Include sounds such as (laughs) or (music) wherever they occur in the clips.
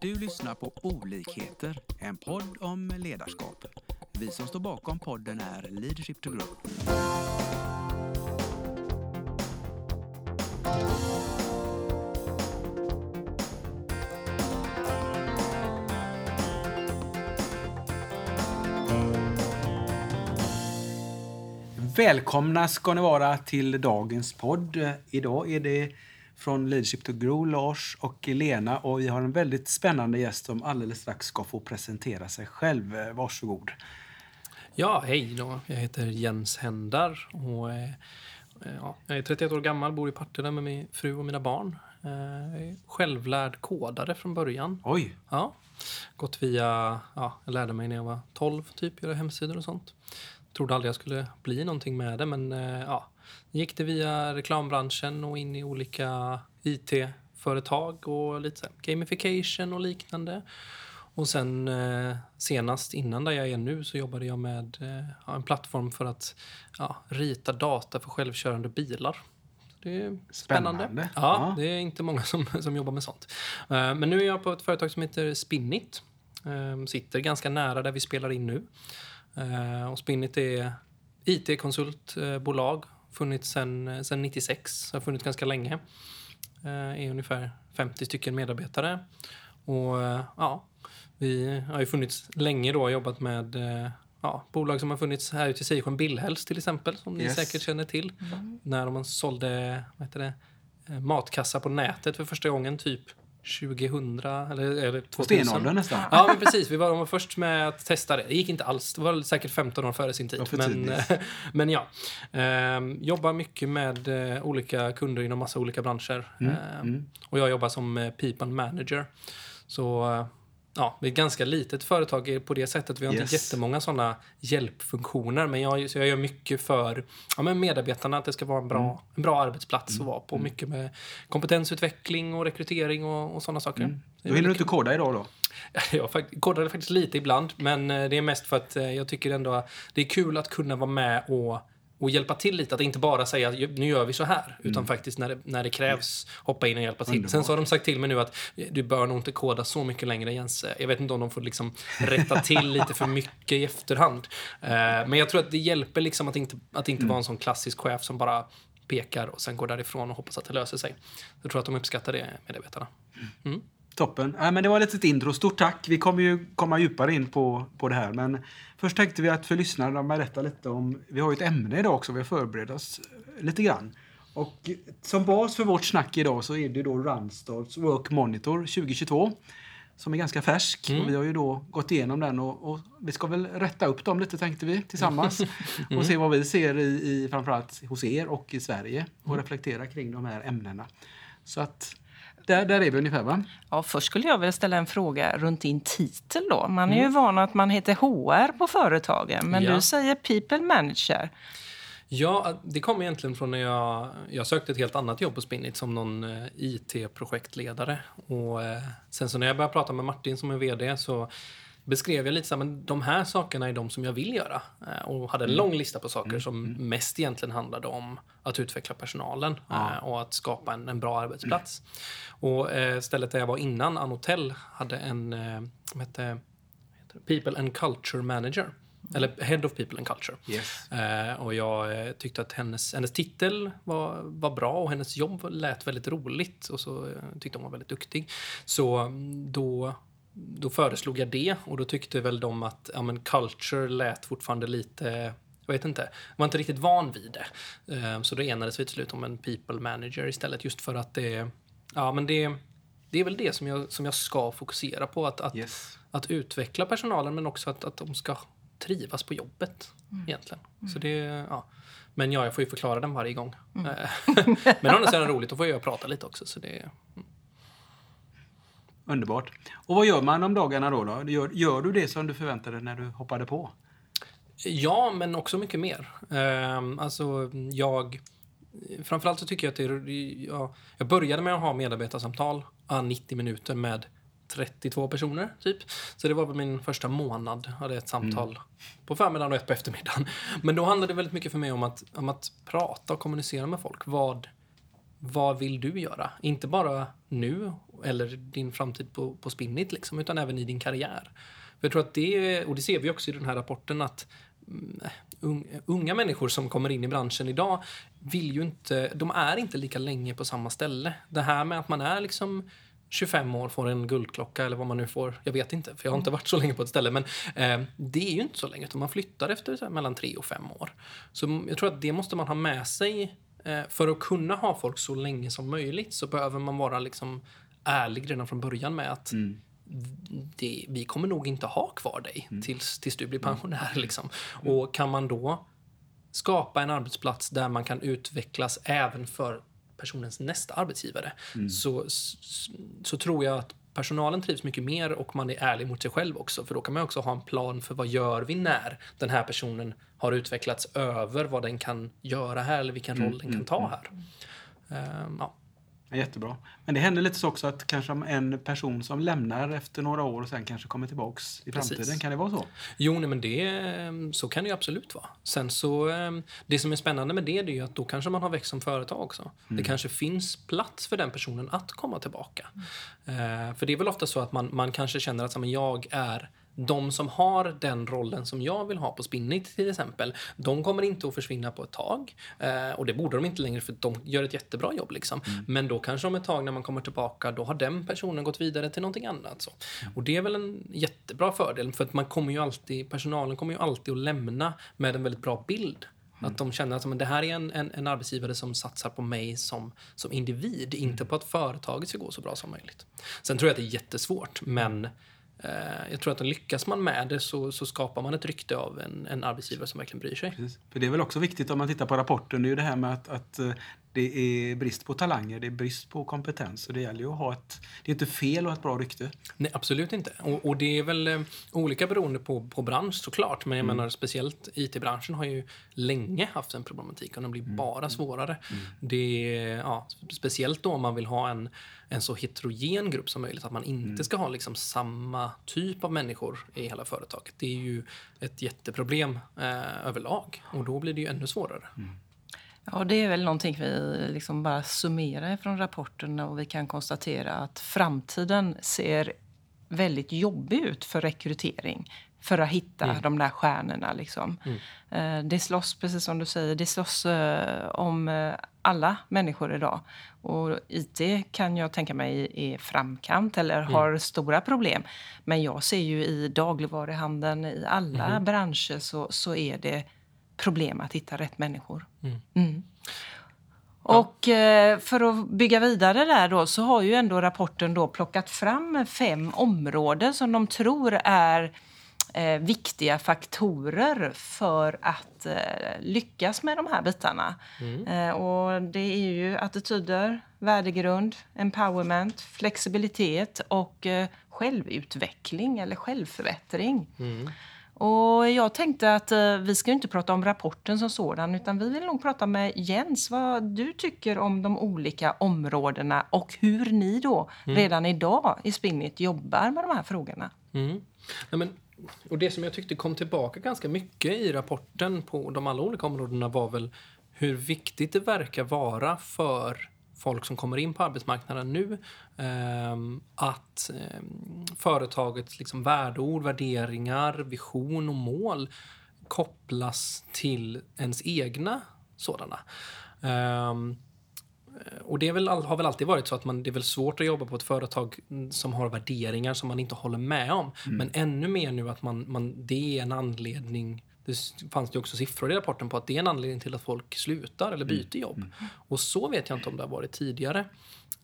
Du lyssnar på Olikheter, en podd om ledarskap. Vi som står bakom podden är Leadership to Group. Välkomna ska ni vara till dagens podd. Idag är det från Leadership to Grow, Lars och Lena. Och vi har en väldigt spännande gäst som alldeles strax ska få presentera sig själv. Varsågod. Ja, hej då. Jag heter Jens Händar och eh, ja, jag är 31 år gammal, bor i Partille med min fru och mina barn. Eh, självlärd kodare från början. Oj! Ja, gått via, ja, jag lärde mig när jag var 12 typ, göra hemsidor och sånt. Trodde aldrig jag skulle bli någonting med det, men eh, ja, gick det via reklambranschen och in i olika IT-företag och lite gamification och liknande. Och sen eh, senast innan där jag är nu så jobbade jag med eh, en plattform för att ja, rita data för självkörande bilar. Det är spännande. Spännande. Ja, Ja. det är inte många som, (laughs) som jobbar med sånt. Eh, men nu är jag på ett företag som heter Spinnit. Sitter ganska nära där vi spelar in nu. Och Spinnit är IT-konsultbolag. Funnits sedan sen 96, har funnits ganska länge. Eh, är ungefär 50 stycken medarbetare. Och eh, ja, vi har ju funnits länge då, jobbat med eh, ja, bolag som har funnits här ute i Sisjön, Billhälls till exempel, som ni Yes. säkert känner till. När de sålde vad heter det, eh, matkassa på nätet för första gången, typ 2000 eller, eller 2000. Stenåldern nästan. Ja, men precis. Vi var, de var först med att testa det. Det gick inte alls. Det var säkert 15 år före sin tid. För men, (laughs) men ja. Ehm, jobbar mycket med eh, olika kunder inom massa olika branscher. Mm, Ehm, Och jag jobbar som eh, people manager. Så eh, ja, vi är ett ganska litet företag på det sättet. Vi har Yes. inte jättemånga sådana hjälpfunktioner. Men jag, så jag gör mycket för ja, men medarbetarna, att det ska vara en bra, Mm. en bra arbetsplats att vara på. Mycket med kompetensutveckling och rekrytering och, och sådana saker. Mm. Då hinner du inte koda idag då? (laughs) jag kodade faktiskt lite ibland, men eh, det är mest för att eh, jag tycker ändå att det är kul att kunna vara med och, och hjälpa till lite. Att inte bara säga att nu gör vi så här, utan faktiskt när det, när det krävs hoppa in och hjälpa till. Underbart. Sen så har de sagt till mig nu att du bör nog inte koda så mycket längre Jens. Jag vet inte om de får liksom rätta till lite för mycket i efterhand. Eh, Men jag tror att det hjälper liksom att inte, att inte vara en sån klassisk chef som bara pekar och sen går därifrån och hoppas att det löser sig. Jag tror att de uppskattar det, medarbetarna. Toppen. Ja, men det var ett litet intro. Stort tack. Vi kommer ju komma djupare in på, på det här. Men först tänkte vi att för lyssnarna berätta lite om... Vi har ju ett ämne idag också. Vi har förberett oss lite grann. Och som bas för vårt snack idag så är det då Runstads Work Monitor 2022. Som är ganska färsk. Och vi har ju då gått igenom den och, och vi ska väl rätta upp dem lite tänkte vi tillsammans. (laughs) Och se vad vi ser i, i framförallt hos er och i Sverige. Och reflektera kring de här ämnena. Så att där, där är vi ungefär va? Ja, först skulle jag vilja ställa en fråga runt din titel. Då. Man är ju van att man heter HR på företagen, men Ja. du säger people manager. Ja, det kom egentligen från när jag, jag sökte ett helt annat jobb på Spinnit som någon eh, IT-projektledare. Och eh, sen så när jag började prata med Martin som är VD så beskrev jag lite så här, men de här sakerna är de som jag vill göra. Eh, och hade en lång lista på saker som mest egentligen handlade om att utveckla personalen eh, och att skapa en, en bra arbetsplats. Och eh, stället där jag var innan, Anotel, hade en, eh, hette? People and Culture Manager. Eller Head of People and Culture. Yes. Eh, och jag eh, tyckte att hennes, hennes titel var, var bra och hennes jobb lät väldigt roligt. Och så eh, tyckte hon var väldigt duktig. Så mm, då, då föreslog jag det och då tyckte väl de att ja, men culture lät fortfarande lite jag vet inte, var inte riktigt van vid det. Eh, så då enades vi till slut om en people manager istället just för att det, ja men det, det är väl det som jag, som jag ska fokusera på. Att, att, Yes. att utveckla personalen men också att, att de ska trivas på jobbet egentligen. Så det, ja. Men ja, jag får ju förklara den varje gång. Eh, (laughs) men annars är det roligt, då får jag prata lite också. Så det, Underbart. Och vad gör man om dagarna då? då? Gör, gör du det som du förväntade dig när du hoppade på? Ja, men också mycket mer. Ehm, alltså, jag... Framförallt så tycker jag att det. Jag, jag började med att ha medarbetarsamtal, ah, 90 minuter med 32 personer, typ. Så det var min första månad. hade ett samtal på förmiddagen och ett på eftermiddagen. Men då handlade det väldigt mycket för mig om att, om att prata och kommunicera med folk. Vad, vad vill du göra? Inte bara nu eller din framtid på, på Spinnit, liksom, utan även i din karriär. För jag tror att det, och det ser vi också i den här rapporten, att mm, unga människor som kommer in i branschen idag vill ju inte, de är inte lika länge på samma ställe. Det här med att man är liksom 25 år får en guldklocka eller vad man nu får. Jag vet inte, för jag har inte varit så länge på ett ställe. Men eh, det är ju inte så länge, utan man flyttar efter här, mellan 3 och 5 år. Så jag tror att det måste man ha med sig. Eh, för att kunna ha folk så länge som möjligt så behöver man vara liksom ärlig redan från början med att mm. det, vi kommer nog inte ha kvar dig mm. tills, tills du blir pensionär. Liksom. Mm. Och kan man då skapa en arbetsplats där man kan utvecklas även för personens nästa arbetsgivare mm. så, så, så, tror jag att personalen trivs mycket mer och man är ärlig mot sig själv också. För då kan man också ha en plan för vad gör vi när den här personen har utvecklats över vad den kan göra här eller vilken roll mm. den kan ta mm, här. Um, ja. Jättebra. Men det händer lite så också att kanske en person som lämnar efter några år och sen kanske kommer tillbaks i framtiden. Precis. Kan det vara så? Jo, nej, men det, så kan det ju absolut vara. Sen så, det som är spännande med det, det är att då kanske man har växt som företag också. Mm. Det kanske finns plats för den personen att komma tillbaka. Mm. För det är väl ofta så att man, man kanske känner att jag är de som har den rollen som jag vill ha på Spinnit till exempel, de kommer inte att försvinna på ett tag. Eh, och det borde de inte längre för de gör ett jättebra jobb. Liksom. Mm. Men då kanske om ett tag när man kommer tillbaka, då har den personen gått vidare till någonting annat. Så. Mm. Och det är väl en jättebra fördel för att man kommer ju alltid, personalen kommer ju alltid att lämna med en väldigt bra bild. Mm. Att de känner att men, det här är en, en, en, arbetsgivare som satsar på mig som, som individ, mm. inte på att företaget ska gå så bra som möjligt. Sen tror jag att det är jättesvårt, men Eh, jag tror att lyckas man med det så, så skapar man ett rykte av en, en arbetsgivare som verkligen bryr sig. Precis. För det är väl också viktigt om man tittar på rapporten, det är ju det här med att, att eh, det är brist på talanger, det är brist på kompetens. Så det gäller ju att ha ett... Det är inte fel att ha ett bra rykte. Nej, absolut inte. Och, och det är väl eh, olika beroende på, på bransch såklart. Men jag mm. menar speciellt IT-branschen har ju länge haft en problematik och den blir mm. bara svårare. Mm. Det ja, speciellt då om man vill ha en, en så heterogen grupp som möjligt. Att man inte mm. ska ha liksom samma typ av människor i hela företaget. Det är ju ett jätteproblem eh, överlag. Och då blir det ju ännu svårare. Ja, det är väl någonting vi liksom bara summerar från rapporten och vi kan konstatera att framtiden ser väldigt jobbig ut för rekrytering för att hitta mm. de där stjärnorna. Liksom. Mm. Eh, det slåss, precis som du säger, det slåss eh, om eh, alla människor idag. Och IT kan jag tänka mig är framkant eller mm. har stora problem. Men jag ser ju i dagligvaruhandeln, i alla mm. branscher så, så är det problem att hitta rätt människor. Mm. Mm. Och eh, för att bygga vidare där då så har ju ändå rapporten då plockat fram fem områden som de tror är eh, viktiga faktorer för att eh, lyckas med de här bitarna. Mm. Eh, och det är ju attityder, värdegrund, empowerment, flexibilitet och självutveckling eller självförbättring. Mm. Och jag tänkte att eh, vi ska inte prata om rapporten som sådan utan vi vill nog prata med Jens vad du tycker om de olika områdena och hur ni då mm. redan idag i Spinnit jobbar med de här frågorna. Mm. Ja, men, och det som jag tyckte kom tillbaka ganska mycket i rapporten på de alla olika områdena var väl hur viktigt det verkar vara för folk som kommer in på arbetsmarknaden nu. Eh, att eh, företagets liksom värdeord, värderingar, vision och mål kopplas till ens egna sådana. Eh, och det väl, har väl alltid varit så att man, det är väl svårt att jobba på ett företag som har värderingar som man inte håller med om. Mm. Men ännu mer nu att man, man, det är en anledning det fanns det också siffror i rapporten på att det är en anledning till att folk slutar eller byter mm. jobb. Mm. Och så vet jag inte om det har varit tidigare.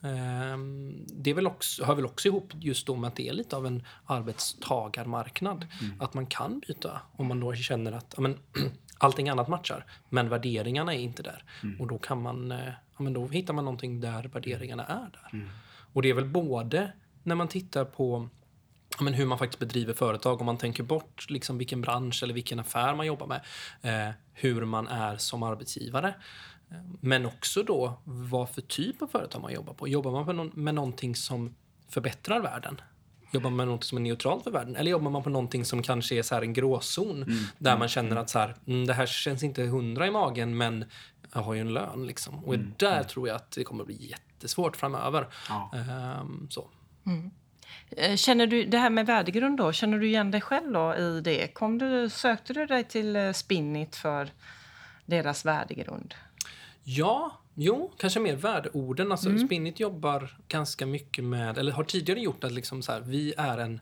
Ehm, det väl också, hör väl också ihop just då med att det är lite av en arbetstagarmarknad. Mm. Att man kan byta om man då känner att ja, men, (clears throat) allting annat matchar, men värderingarna är inte där. Mm. Och då kan man, eh, ja, men då hittar man någonting där värderingarna är där. Mm. Och det är väl både när man tittar på men hur man faktiskt bedriver företag. Om man tänker bort liksom vilken bransch eller vilken affär man jobbar med. Eh, hur man är som arbetsgivare. Men också då vad för typ av företag man jobbar på. Jobbar man med, no med någonting som förbättrar världen? Jobbar man med något som är neutralt för världen? Eller jobbar man på någonting som kanske är så en gråzon? Mm. Där man känner att så här, mm, det här känns inte hundra i magen men har ju en lön. Liksom. Och där tror jag att det kommer bli jättesvårt framöver. Ja. Ehm, så. Eh, Känner du, det här med värdegrund då, känner du igen dig själv i det? Kom du, sökte du dig till eh, Spinnit för deras värdegrund? Ja, jo, kanske mer värdeorden. Alltså, Spinnit jobbar ganska mycket med, eller har tidigare gjort att liksom så här, vi är en,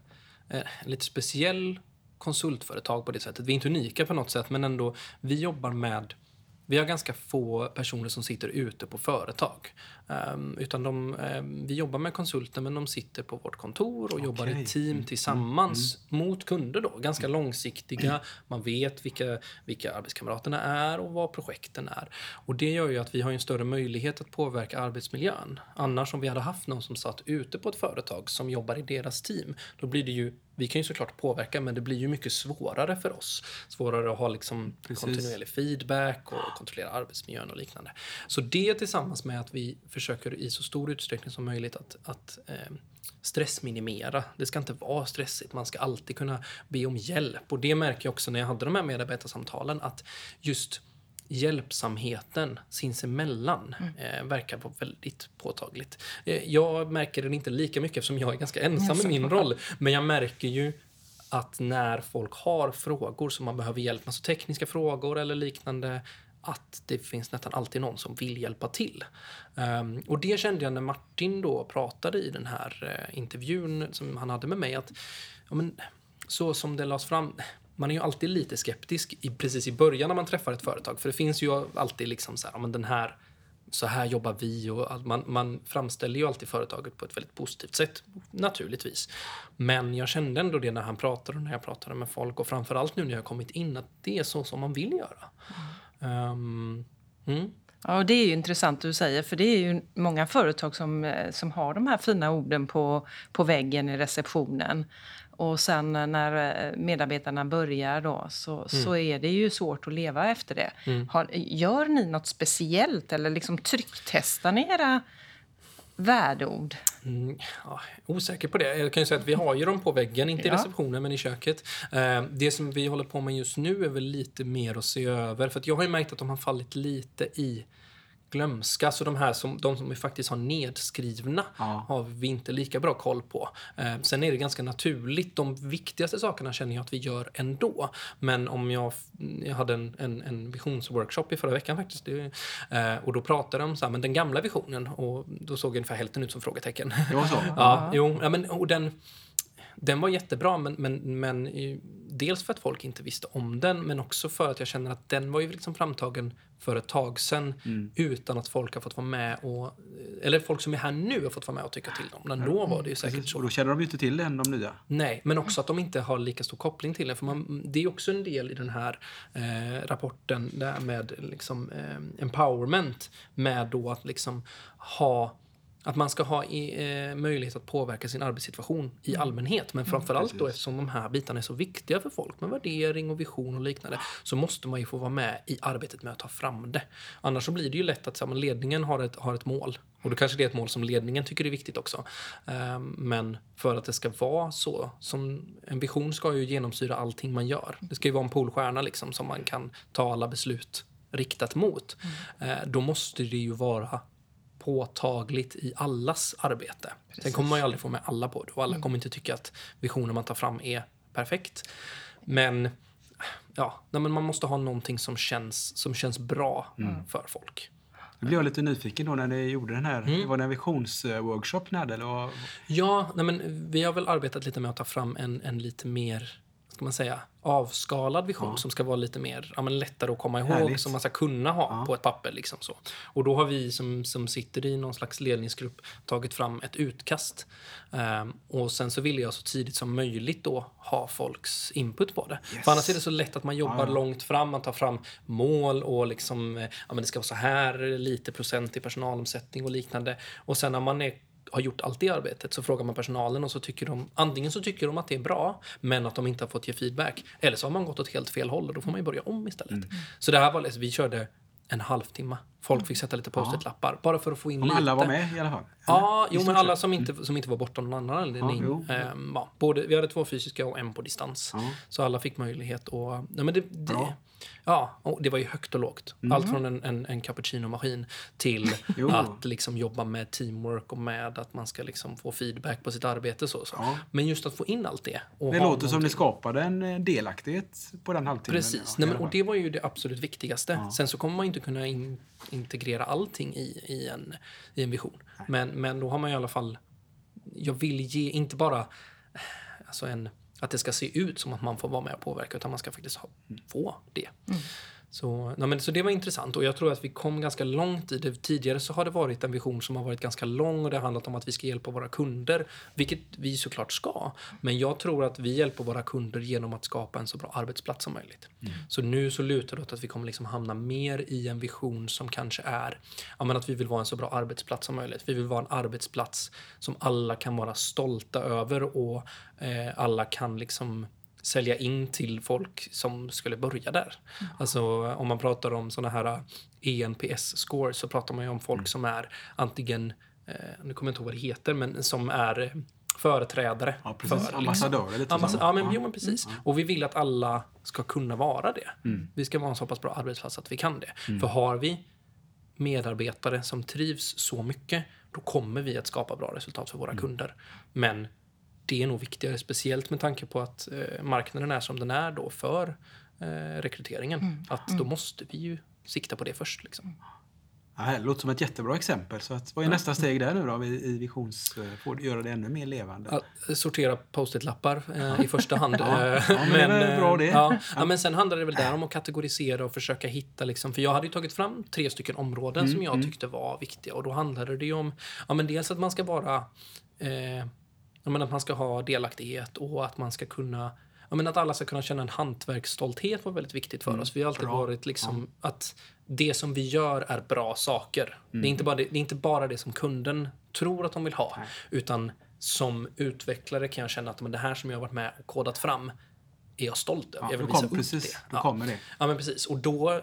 eh, en lite speciell konsultföretag på det sättet. Vi är inte unika på något sätt, men ändå, vi jobbar med vi har ganska få personer som sitter ute på företag. Ehm, utan de, ehm, vi jobbar med konsulter, men de sitter på vårt kontor och jobbar i team tillsammans mot kunder. Då. Ganska långsiktiga. Man vet vilka, vilka arbetskamraterna är och vad projekten är. Och Det gör ju att vi har en större möjlighet att påverka arbetsmiljön. Annars om vi hade haft någon som satt ute på ett företag som jobbar i deras team, då blir det ju vi kan ju såklart påverka, men det blir ju mycket svårare för oss. Svårare att ha liksom Precis. kontinuerlig feedback och kontrollera arbetsmiljön och liknande. Så det tillsammans med att vi försöker i så stor utsträckning som möjligt att, att eh, stressminimera. Det ska inte vara stressigt. Man ska alltid kunna be om hjälp. Och det märker jag också när jag hade de här medarbetarsamtalen att just hjälpsamheten sinsemellan eh, verkar vara väldigt påtagligt. Eh, jag märker den inte lika mycket eftersom jag är ganska ensam i min roll. Men jag märker ju att när folk har frågor som man behöver hjälp med, alltså tekniska frågor eller liknande, att det finns nästan alltid någon som vill hjälpa till. Um, och det kände jag när Martin då pratade i den här uh, intervjun som han hade med mig, att ja, men, så som det lades fram, man är ju alltid lite skeptisk i, precis i början när man träffar ett företag, för det finns ju alltid liksom så här, ja, men den här så här jobbar vi och man, man framställer ju alltid företaget på ett väldigt positivt sätt, naturligtvis. Men jag kände ändå det när han pratade och när jag pratade med folk och framförallt nu när jag kommit in att det är så som man vill göra. Mm. Ehm, mm. Ja, och det är ju intressant du säger, för det är ju många företag som, eh, som har de här fina orden på, på väggen i receptionen. Och sen när eh, medarbetarna börjar då så, så är det ju svårt att leva efter det. Har, gör ni något speciellt eller liksom trycktestar ni era värdeord? Mm, ja, osäker på det. Jag kan ju säga att vi har ju dem på väggen, inte i Ja. receptionen men i köket. Eh, det som vi håller på med just nu är väl lite mer att se över. För jag har ju märkt att de har fallit lite i glömska. Så de här som, de som vi faktiskt har nedskrivna Ja. har vi inte lika bra koll på. Eh, sen är det ganska naturligt. De viktigaste sakerna känner jag att vi gör ändå. Men om jag, jag hade en, en, en visionsworkshop i förra veckan faktiskt. Det, eh, och då pratade de om så här, men den gamla visionen och då såg ungefär hälften ut som frågetecken. Det var så? (laughs) Ja, jo, ja, men, och den, den var jättebra, men, men, men dels för att folk inte visste om den, men också för att jag känner att den var ju liksom framtagen för ett tag sedan utan att folk har fått vara med och... Eller folk som är här nu har fått vara med och tycka till dem. Men då var det ju säkert Precis. så. Och då känner de ju inte till det än, de nya. Nej, men också att de inte har lika stor koppling till det. För man, det är också en del i den här eh, rapporten där med liksom, eh, empowerment med då att liksom ha att man ska ha i, eh, möjlighet att påverka sin arbetssituation i allmänhet. Men framförallt då precis. eftersom de här bitarna är så viktiga för folk med värdering och vision och liknande så måste man ju få vara med i arbetet med att ta fram det. Annars så blir det ju lätt att så, här, ledningen har ett, har ett mål. Och då kanske det är ett mål som ledningen tycker är viktigt också. Ehm, men för att det ska vara så, som en vision ska ju genomsyra allting man gör. Det ska ju vara en polstjärna liksom som man kan ta alla beslut riktat mot. Eh, då måste det ju vara påtagligt i allas arbete. Sen kommer man ju aldrig få med alla på det och alla kommer inte tycka att visionen man tar fram är perfekt. Men ja, nej, men man måste ha någonting som känns, som känns bra för folk. Nu blev jag lite nyfiken då när ni gjorde den här. Mm. Var det en visionsworkshop ni hade? Eller? Ja, nej men vi har väl arbetat lite med att ta fram en, en lite mer ska man säga, avskalad vision som ska vara lite mer ja, men lättare att komma ihåg, Härligt. som man ska kunna ha på ett papper. Liksom så. Och då har vi som, som sitter i någon slags ledningsgrupp tagit fram ett utkast. Ehm, och sen så vill jag så tidigt som möjligt då ha folks input på det. Yes. För annars är det så lätt att man jobbar Ja. långt fram, man tar fram mål och liksom, eh, ja men det ska vara så här lite procent i personalomsättning och liknande. Och sen när man är har gjort allt det arbetet så frågar man personalen och så tycker de antingen så tycker de att det är bra men att de inte har fått ge feedback eller så har man gått åt helt fel håll och då får man ju börja om istället. Så det här var liksom, vi körde en halvtimme Folk fick sätta lite post-it-lappar bara för att få in Om lite. alla var med i alla fall? Ja, jo, men alla som inte, som inte var borta av någon annan anledning. jo. Ehm, ja, både, vi hade två fysiska och en på distans. Ja. Så alla fick möjlighet att... Ja, men det, det. Ja, det var ju högt och lågt. Allt från en, en, en cappuccino-maskin till (laughs) att liksom jobba med teamwork och med att man ska liksom få feedback på sitt arbete. Så, så. Ja. Men just att få in allt det. Det låter som ni någonting- skapade en eh, delaktighet på den halvtimmen. Precis, Ja, Nej, och det var ju det absolut viktigaste. Sen så kommer man inte kunna in, integrera allting i, i, en, i en vision. Men, men då har man i alla fall... Jag vill ge, inte bara alltså en, att det ska se ut som att man får vara med och påverka, utan man ska faktiskt ha, få det. Mm. Så, nej, men, så det var intressant och jag tror att vi kom ganska långt i det. Tidigare så har det varit en vision som har varit ganska lång och det har handlat om att vi ska hjälpa våra kunder, vilket vi såklart ska. Men jag tror att vi hjälper våra kunder genom att skapa en så bra arbetsplats som möjligt. Så nu så lutar det åt att vi kommer liksom hamna mer i en vision som kanske är ja, men att vi vill vara en så bra arbetsplats som möjligt. Vi vill vara en arbetsplats som alla kan vara stolta över och eh, alla kan liksom sälja in till folk som skulle börja där. Alltså om man pratar om såna här ENPS-scores så pratar man ju om folk som är antingen, eh, nu kommer jag inte ihåg vad det heter, men som är eh, företrädare. Ja, precis. för, Ambassadörer lite Ambass- så. ja, men, Ja. Jo, men precis. Och vi vill att alla ska kunna vara det. Mm. Vi ska vara en så pass bra arbetsplats att vi kan det. För har vi medarbetare som trivs så mycket, då kommer vi att skapa bra resultat för våra Mm. kunder. Men det är nog viktigare, speciellt med tanke på att eh, marknaden är som den är då för eh, rekryteringen. Att då måste vi ju sikta på det först. Liksom. Ja, det låter som ett jättebra exempel. Så att, vad är nästa steg där nu då i, i visions... eh, Få göra det ännu mer levande? Att sortera post-it-lappar eh, i första hand. (laughs) Ja. Eh, Ja, men det väl bra det. Ja, ja, men sen handlar det väl där om att kategorisera och försöka hitta... Liksom, för jag hade ju tagit fram tre stycken områden Mm, som jag tyckte var viktiga. Och då handlade det ju om ja, men dels att man ska vara... Eh, men att man ska ha delaktighet och att man ska kunna... Ja, men att alla ska kunna känna en hantverksstolthet var väldigt viktigt för oss. Vi har alltid Mm, Bra. varit liksom att det som vi gör är bra saker. Det, är inte bara det, det är inte bara det som kunden tror att de vill ha. Utan som utvecklare kan jag känna att men det här som jag har varit med och kodat fram är jag stolt över. Ja, jag vill visa kom, upp precis, det. Ja. kommer det. Ja, men precis. Och då, eh,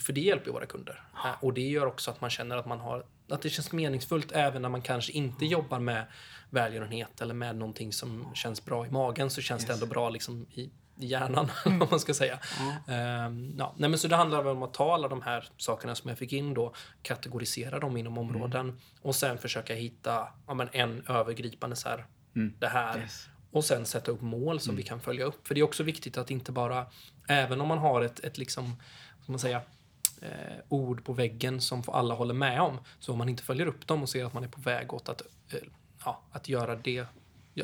för det hjälper ju våra kunder. Eh, Och det gör också att man känner att man har att det känns meningsfullt även när man kanske inte jobbar med välgörenhet eller med någonting som känns bra i magen så känns det ändå bra liksom i, i hjärnan, (laughs) om man ska säga. Ehm, ja. Nej, men så det handlar väl om att ta alla de här sakerna som jag fick in då, kategorisera dem inom områden och sen försöka hitta ja, men en övergripande så här, det här. Yes. Och sen sätta upp mål som vi kan följa upp. För det är också viktigt att inte bara, även om man har ett, ett liksom, vad man säga, eh, ord på väggen som alla håller med om, så om man inte följer upp dem och ser att man är på väg åt att, eh, ja, att göra det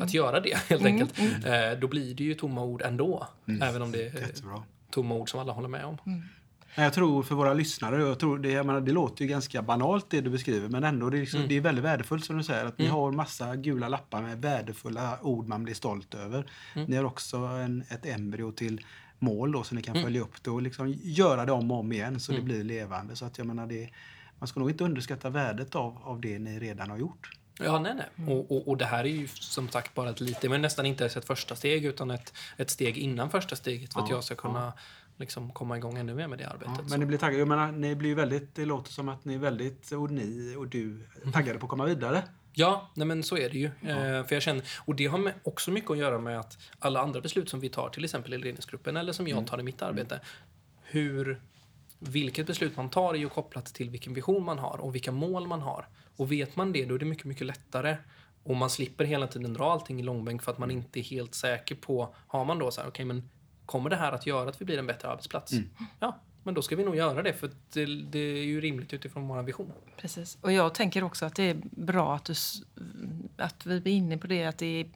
att göra det (laughs) helt enkelt. Eh, då blir det ju tomma ord ändå. Även om det är Jättebra. tomma ord som alla håller med om. Nej, Jag tror för våra lyssnare, jag tror det, jag menar, det låter ju ganska banalt det du beskriver men ändå det är, liksom, det är väldigt värdefullt som du säger att ni har massa gula lappar med värdefulla ord man blir stolt över. Ni har också en, ett embryo till mål då så ni kan följa upp det och liksom göra det om och om igen så det blir levande. Så att jag menar det, man ska nog inte underskatta värdet av, av det ni redan har gjort. Ja, nej, nej. Och, och, och det här är ju som sagt bara ett lite, men nästan inte ens ett första steg utan ett, ett steg innan första steget för att Ja, jag ska kunna liksom, komma igång ännu mer med det arbetet. Ja, men ni blir taggade. Jag menar, ni blir väldigt, det låter som att ni är väldigt, och ni och du, taggade på att komma vidare. Ja, nej men så är det ju. Eh, för jag känner, och det har också mycket att göra med att alla andra beslut som vi tar, till exempel i ledningsgruppen eller som jag tar i mitt arbete, hur, vilket beslut man tar är ju kopplat till vilken vision man har och vilka mål man har. Och vet man det, då är det mycket, mycket lättare. Och man slipper hela tiden dra allting i långbänk för att man inte är helt säker på, har man då så här, okej men kommer det här att göra att vi blir en bättre arbetsplats? Ja, men då ska vi nog göra det för det, det är ju rimligt utifrån vår vision. Precis. Och jag tänker också att det är bra att, du, att vi är inne på det, att det är,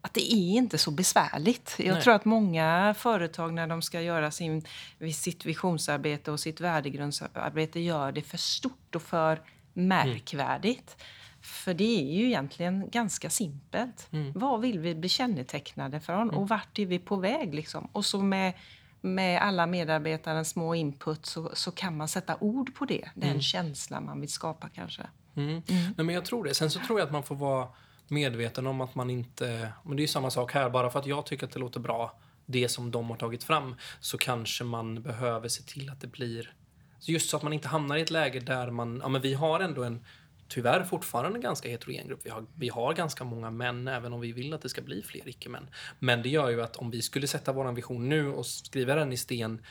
att det är inte så besvärligt. Jag Nej. tror att många företag när de ska göra sin, sitt visionsarbete och sitt värdegrundsarbete gör det för stort och för märkvärdigt. För det är ju egentligen ganska simpelt. Vad vill vi bli kännetecknade från och vart är vi på väg? Liksom? Och så med, med alla medarbetarens små input så, så kan man sätta ord på det. Den känslan man vill skapa kanske. Mm. Nej, men jag tror det. Sen så tror jag att man får vara medveten om att man inte... Men det är ju samma sak här. Bara för att jag tycker att det låter bra, det som de har tagit fram, så kanske man behöver se till att det blir just så att man inte hamnar i ett läge där man, ja men vi har ändå en tyvärr fortfarande en ganska heterogen grupp. Vi har, vi har ganska många män, även om vi vill att det ska bli fler icke-män. Men det gör ju att om vi skulle sätta vår vision nu och skriva den i sten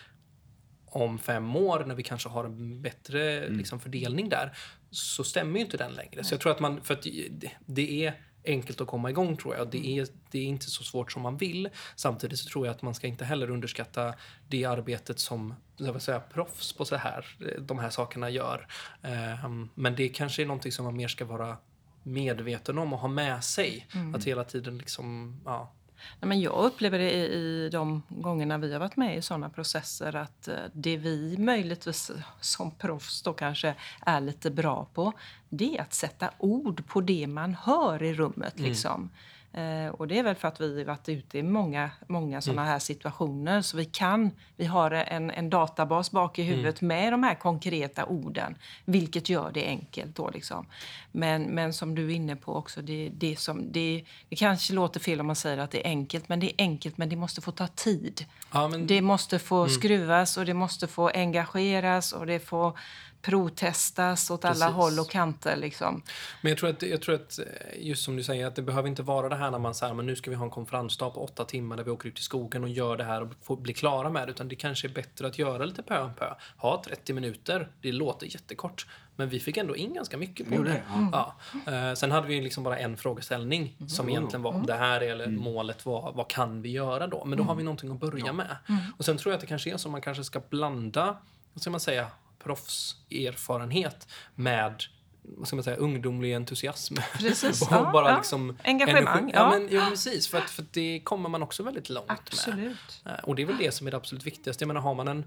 om fem år när vi kanske har en bättre mm. liksom, fördelning där så stämmer ju inte den längre. Så jag tror att man, för att det, det är enkelt att komma igång tror jag. Det mm. är, det är inte så svårt som man vill. Samtidigt så tror jag att man ska inte heller underskatta det arbetet som jag vill säga, proffs på så här, de här sakerna gör. Ehm, men det kanske är någonting som man mer ska vara medveten om och ha med sig. Mm. Att hela tiden liksom, ja, Nej, men jag upplever det i, i de gångerna vi har varit med i såna processer att eh, det vi möjligtvis som proffs då kanske är lite bra på det är att sätta ord på det man hör i rummet. Mm. Liksom. Eh, och det är väl för att vi varit ute i många, många sådana mm. här situationer. Så vi kan, vi har en, en databas bak i mm. huvudet mm. med de här konkreta orden. Vilket gör det enkelt då liksom. Men, men som du är inne på också, det, det, som, det, det kanske låter fel om man säger att det är enkelt. Men det är enkelt, men det måste få ta tid. Ja, men... Det måste få mm. skruvas och det måste få engageras och det får provtestas åt Precis. alla håll och kanter. Liksom. Men jag tror, att, jag tror att, just som du säger, att det behöver inte vara det här när man säger men nu ska vi ha en konferensdag på åtta timmar där vi åker ut i skogen och gör det här och får bli klara med det. Utan det kanske är bättre att göra lite pö om pö. Ha 30 minuter, det låter jättekort. Men vi fick ändå in ganska mycket på det. det. Ja. Uh, sen hade vi liksom bara en frågeställning mm. som egentligen var om det här eller mm. målet var vad kan vi göra då? Men då har vi någonting att börja ja. med. Mm. Och sen tror jag att det kanske är så man kanske ska blanda, vad ska man säga, proffserfarenhet med vad ska man säga, ungdomlig entusiasm. Precis, (laughs) och ja, bara ja. Liksom Engagemang. Energi. Ja. men, ja, precis. För, att, för det kommer man också väldigt långt absolut. med. Och det är väl det som är det absolut viktigaste. Jag menar, har man en,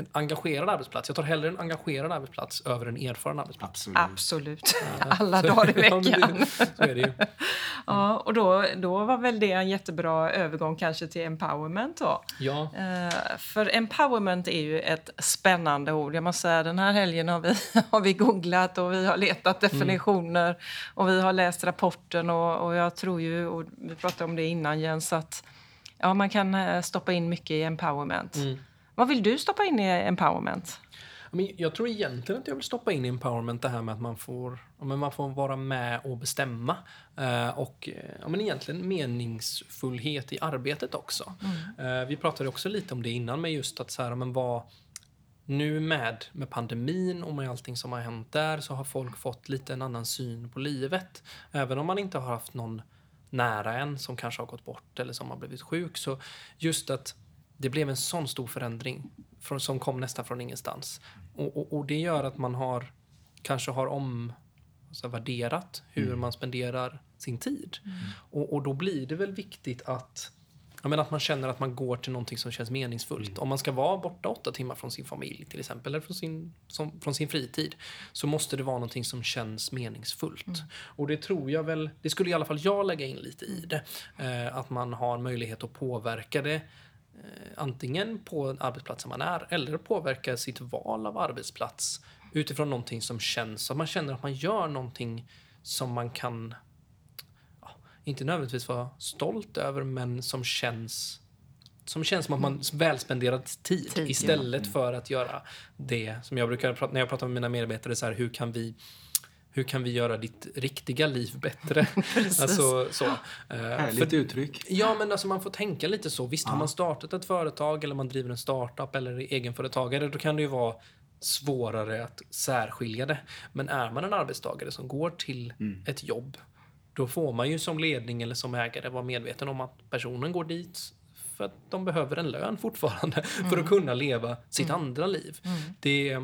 en engagerad arbetsplats. Jag tar hellre en engagerad arbetsplats över en erfaren arbetsplats. Absolut. Absolut. (laughs) Alla dagar i (laughs) veckan. Så är det ju. ja, och då, då var väl det en jättebra övergång kanske till empowerment då. Ja. Uh, för empowerment är ju ett spännande ord. Jag måste säga, den här helgen har vi, (laughs) har vi googlat och vi har letat mm. definitioner mm. och vi har läst rapporten och, och jag tror ju, och vi pratade om det innan Jens, att ja, man kan eh, stoppa in mycket i empowerment. Mm. Vad vill du stoppa in i empowerment? Jag tror egentligen att jag vill stoppa in i empowerment det här med att man får, man får vara med och bestämma. Eh, och men egentligen meningsfullhet i arbetet också. Mm. Eh, vi pratade också lite om det innan med just att så här, men vad, nu med, med pandemin och med allting som har hänt där så har folk fått lite en annan syn på livet. Även om man inte har haft någon nära en som kanske har gått bort eller som har blivit sjuk. Så just att det blev en sån stor förändring från, som kom nästan från ingenstans. Och, och, och, det gör att man har kanske har om alltså, värderat hur mm. man spenderar sin tid. Mm. Och, och då blir det väl viktigt att jag menar att man känner att man går till någonting som känns meningsfullt. Mm. Om man ska vara borta åtta timmar från sin familj till exempel, eller från sin, som, från sin fritid, så måste det vara någonting som känns meningsfullt. Mm. Och det tror jag väl, det skulle i alla fall jag lägga in lite i det. Eh, att man har möjlighet att påverka det antingen på arbetsplatsen man är eller påverka sitt val av arbetsplats utifrån någonting som känns, att man känner att man gör någonting som man kan, ja, inte nödvändigtvis vara stolt över, men som känns som känns som att man välspenderad tid, tid istället ja. för att göra det som jag brukar prata när jag pratar med mina medarbetare så här, hur kan vi hur kan vi göra ditt riktiga liv bättre? (laughs) alltså, så. Uh, Härligt för, uttryck. Ja, men alltså man får tänka lite så. Visst, ja. har man startat ett företag eller man driver en startup eller är egenföretagare, då kan det ju vara svårare att särskilja det. Men är man en arbetstagare som går till mm. ett jobb, då får man ju som ledning eller som ägare vara medveten om att personen går dit för att de behöver en lön fortfarande mm. (laughs) för att kunna leva sitt mm. andra liv. Mm. Det,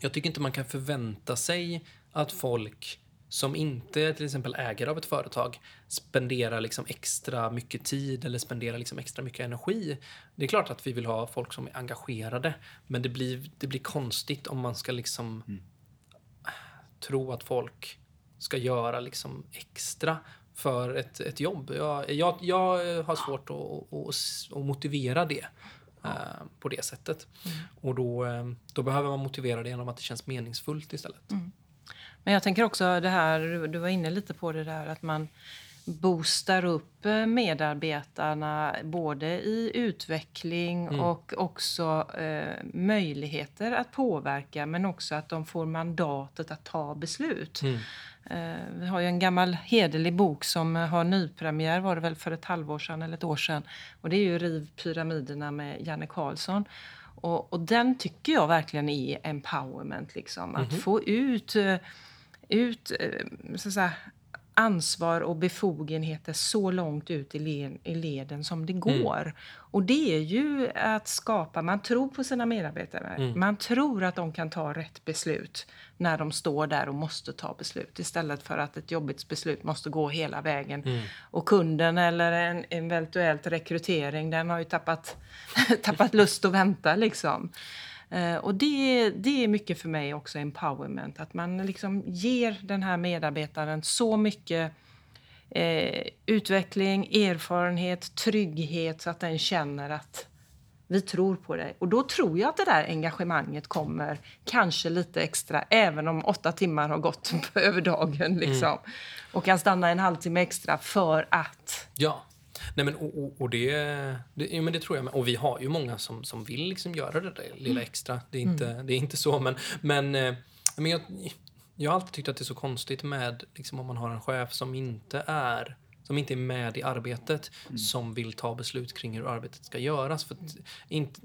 jag tycker inte man kan förvänta sig att folk som inte är till exempel ägare av ett företag spenderar liksom extra mycket tid eller spenderar liksom extra mycket energi. Det är klart att vi vill ha folk som är engagerade, men det blir, det blir konstigt om man ska liksom mm. tro att folk ska göra liksom extra för ett, ett jobb. Jag, jag, jag har svårt att, att, att motivera det. Uh, på det sättet. Mm. Och då, eh, då behöver man motivera det genom att det känns meningsfullt istället. Mm. Men jag tänker också det här, du var inne lite på det där att man boostar upp eh, medarbetarna både i utveckling Mm. och också eh, möjligheter att påverka men också att de får mandatet att ta beslut. Mm. Eh, vi har ju en gammal hederlig bok som eh, har nypremiär var det väl för ett halvår sedan eller ett år sedan. Och det är ju Riv pyramiderna med Janne Karlsson. Och, och den tycker jag verkligen är empowerment. Liksom. Att få ut, eh, ut eh, så säga, ansvar och befogenheter så långt ut i, le- i leden som det går. Och det är ju att skapa, man tror på sina medarbetare. Man tror att de kan ta rätt beslut när de står där och måste ta beslut. Istället för att ett jobbigt beslut måste gå hela vägen. Och kunden eller en eventuellt rekrytering, den har ju tappat, (laughs) tappat lust att vänta liksom. Eh, och det, det är mycket för mig också empowerment. Att man liksom ger den här medarbetaren så mycket eh, utveckling, erfarenhet, trygghet så att den känner att vi tror på dig. Och då tror jag att det där engagemanget kommer kanske lite extra även om åtta timmar har gått (laughs) över dagen. Liksom. Och kan stanna en halvtimme extra för att... Ja. Nej, men, och, och, och det, det, ja, men det tror jag. med. Och vi har ju många som, som vill liksom göra det där lilla extra. Det är inte, det är inte så. Men, men, eh, men jag, jag har alltid tyckt att det är så konstigt med liksom, om man har en chef som inte är som inte är med i arbetet, som vill ta beslut kring hur arbetet ska göras. För inte,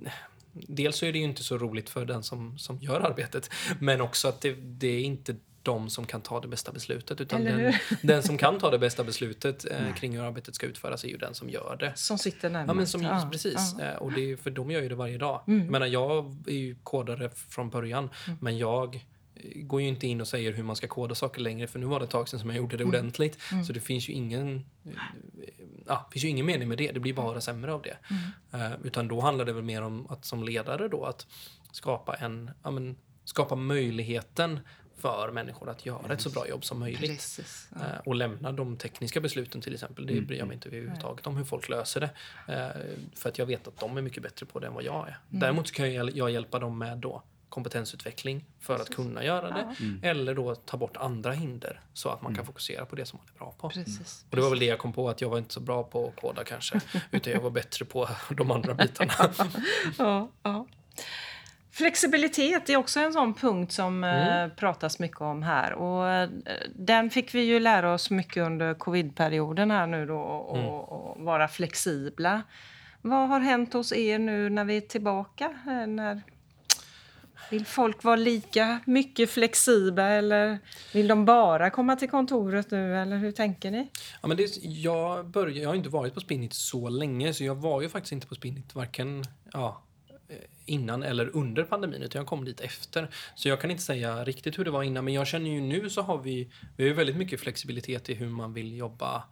dels så är det ju inte så roligt för den som, som gör arbetet, men också att det, det är inte de som kan ta det bästa beslutet. Utan den, (laughs) den som kan ta det bästa beslutet eh, kring hur arbetet ska utföras är ju den som gör det. Som sitter närmast. Ja, men som, Ja, precis. ja. Eh, Och det för de gör ju det varje dag. Mm. Jag menar, jag är ju kodare från början, men jag eh, går ju inte in och säger hur man ska koda saker längre, för nu var det ett tag sedan som jag gjorde det Mm. ordentligt. Så det finns ju ingen eh, ja, finns ju ingen mening med det. Det blir bara sämre av det. Mm. Eh, utan då handlar det väl mer om att som ledare då att skapa en, ja, men, skapa möjligheten för människor att göra ett så bra jobb som möjligt. Precis. Ja. Eh, och lämna de tekniska besluten till exempel. Det bryr jag mig inte överhuvudtaget om hur folk löser det. Eh, för att jag vet att de är mycket bättre på det än vad jag är. Däremot så kan jag, hjälpa dem med då kompetensutveckling för att kunna göra det. Eller då ta bort andra hinder så att man kan fokusera på det som man är bra på. Precis. Och det var väl det jag kom på att jag var inte så bra på att koda kanske. Utan jag var bättre på (laughs) de andra bitarna. (laughs) Ja, ja. Flexibilitet är också en sån punkt som eh, pratas mycket om här. Och, eh, den fick vi ju lära oss mycket under covidperioden här nu då, och, och vara flexibla. Vad har hänt hos er nu när vi är tillbaka? Eh, När vill folk vara lika mycket flexibla eller vill de bara komma till kontoret nu? Eller hur tänker ni? Ja, men det, jag, började, jag har inte varit på Spinnit så länge så jag var ju faktiskt inte på Spinnit varken ja, innan eller under pandemin utan jag kom dit efter. Så jag kan inte säga riktigt hur det var innan men jag känner ju nu så har vi, vi har väldigt mycket flexibilitet i hur man vill jobba.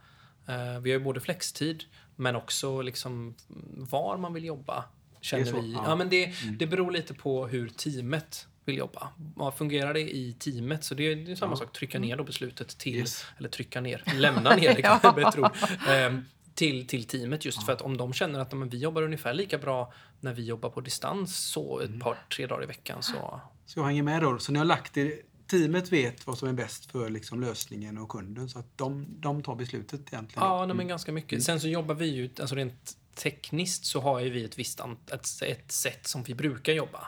Eh, vi har ju både flextid men också liksom var man vill jobba. Känner så, vi. ja. Ja. men det, det beror lite på hur teamet vill jobba. Ja, fungerar det i teamet så det är, det är samma sak, trycka ner då beslutet till, Yes. eller trycka ner, lämna ner det (laughs) kan jag. Ehm, till, till teamet just för att om de känner att men, vi jobbar ungefär lika bra när vi jobbar på distans så ett par, tre dagar i veckan så Så jag hänger med då. Så ni har lagt det, teamet vet vad som är bäst för liksom lösningen och kunden. Så att de, de tar beslutet egentligen. Ja, nej, men ganska mycket. Sen så jobbar vi ju, alltså rent tekniskt så har ju vi ett visst ett, ett sätt som vi brukar jobba.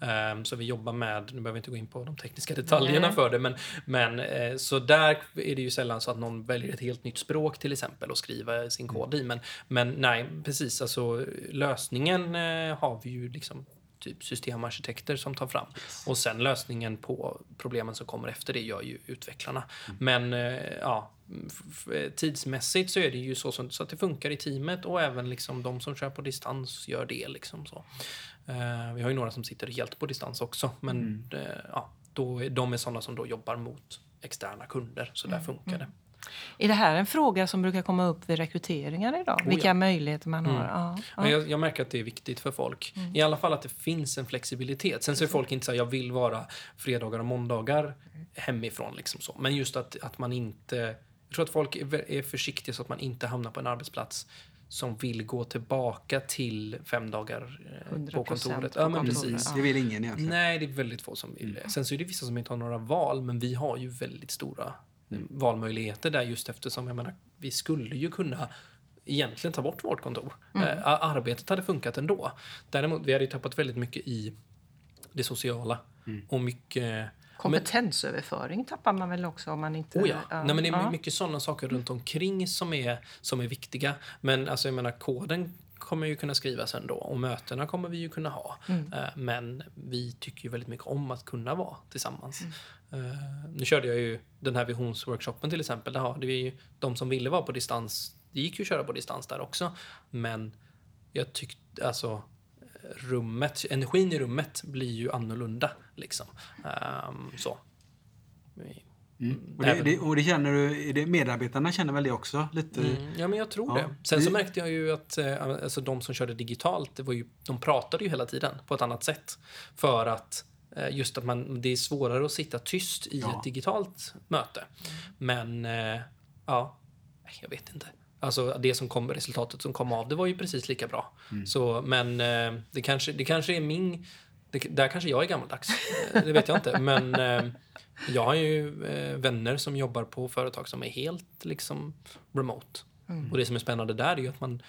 Ehm, så vi jobbar med, nu behöver vi inte gå in på de tekniska detaljerna Nej. för det, men, men eh, så där är det ju sällan så att någon väljer ett helt nytt språk till exempel och skriva sin kod i. Men, men nej, precis, alltså lösningen eh, har vi ju liksom typ systemarkitekter som tar fram. Och sen lösningen på problemen som kommer efter det gör ju utvecklarna. Men eh, ja, tidsmässigt så är det ju så, som- så att det funkar i teamet och även liksom de som kör på distans gör det. Liksom så. Eh, vi har ju några som sitter helt på distans också, men eh, ja, då är, de är sådana som då jobbar mot externa kunder, så där funkar det. Är det här en fråga som brukar komma upp vid rekryteringar idag? Vilka ja. möjligheter man har? Ja, ja. Jag, jag märker att det är viktigt för folk. I alla fall att det finns en flexibilitet. Sen så är folk inte så här, jag vill vara fredagar och måndagar hemifrån. Liksom så. Men just att, att man inte... Jag tror att folk är, försiktiga så att man inte hamnar på en arbetsplats som vill gå tillbaka till fem dagar eh, 100% på kontoret. på Ja, men precis. Det vill ingen egentligen. Nej, det är väldigt få som vill det. Sen så är det vissa som inte har några val, men vi har ju väldigt stora valmöjligheter där just eftersom jag menar, vi skulle ju kunna egentligen ta bort vårt kontor. Eh, arbetet hade funkat ändå. Däremot, vi hade ju tappat väldigt mycket i det sociala. Och mycket... Kompetensöverföring tappar man väl också om man inte... Oh ja. Nej, men det är ja. mycket sådana saker runt omkring som är, som är viktiga. Men alltså, jag menar, koden kommer ju kunna skrivas ändå och mötena kommer vi ju kunna ha. Mm. Eh, Men vi tycker ju väldigt mycket om att kunna vara tillsammans. Eh, Nu körde jag ju den här visionsworkshopen till exempel. Där hade vi ju de som ville vara på distans. Det gick ju att köra på distans där också. Men jag tyckte alltså rummet, energin i rummet blir ju annorlunda liksom. Ehm, så. Vi- Och det, det, och det känner du, det, medarbetarna känner väl det också? Lite? Mm, ja, men jag tror Ja. det. Sen så märkte jag ju att eh, alltså, de som körde digitalt, det var ju, de pratade ju hela tiden på ett annat sätt. För att eh, just att man, det är svårare att sitta tyst i Ja. ett digitalt möte. Men, eh, ja, jag vet inte. Alltså det som kom, resultatet som kom av det var ju precis lika bra. Så, men eh, det, kanske, det kanske är min... Det, där kanske jag är gammaldags. Eh, Det vet jag inte. Men eh, jag har ju vänner som jobbar på företag som är helt liksom remote. Och det som är spännande där är ju att man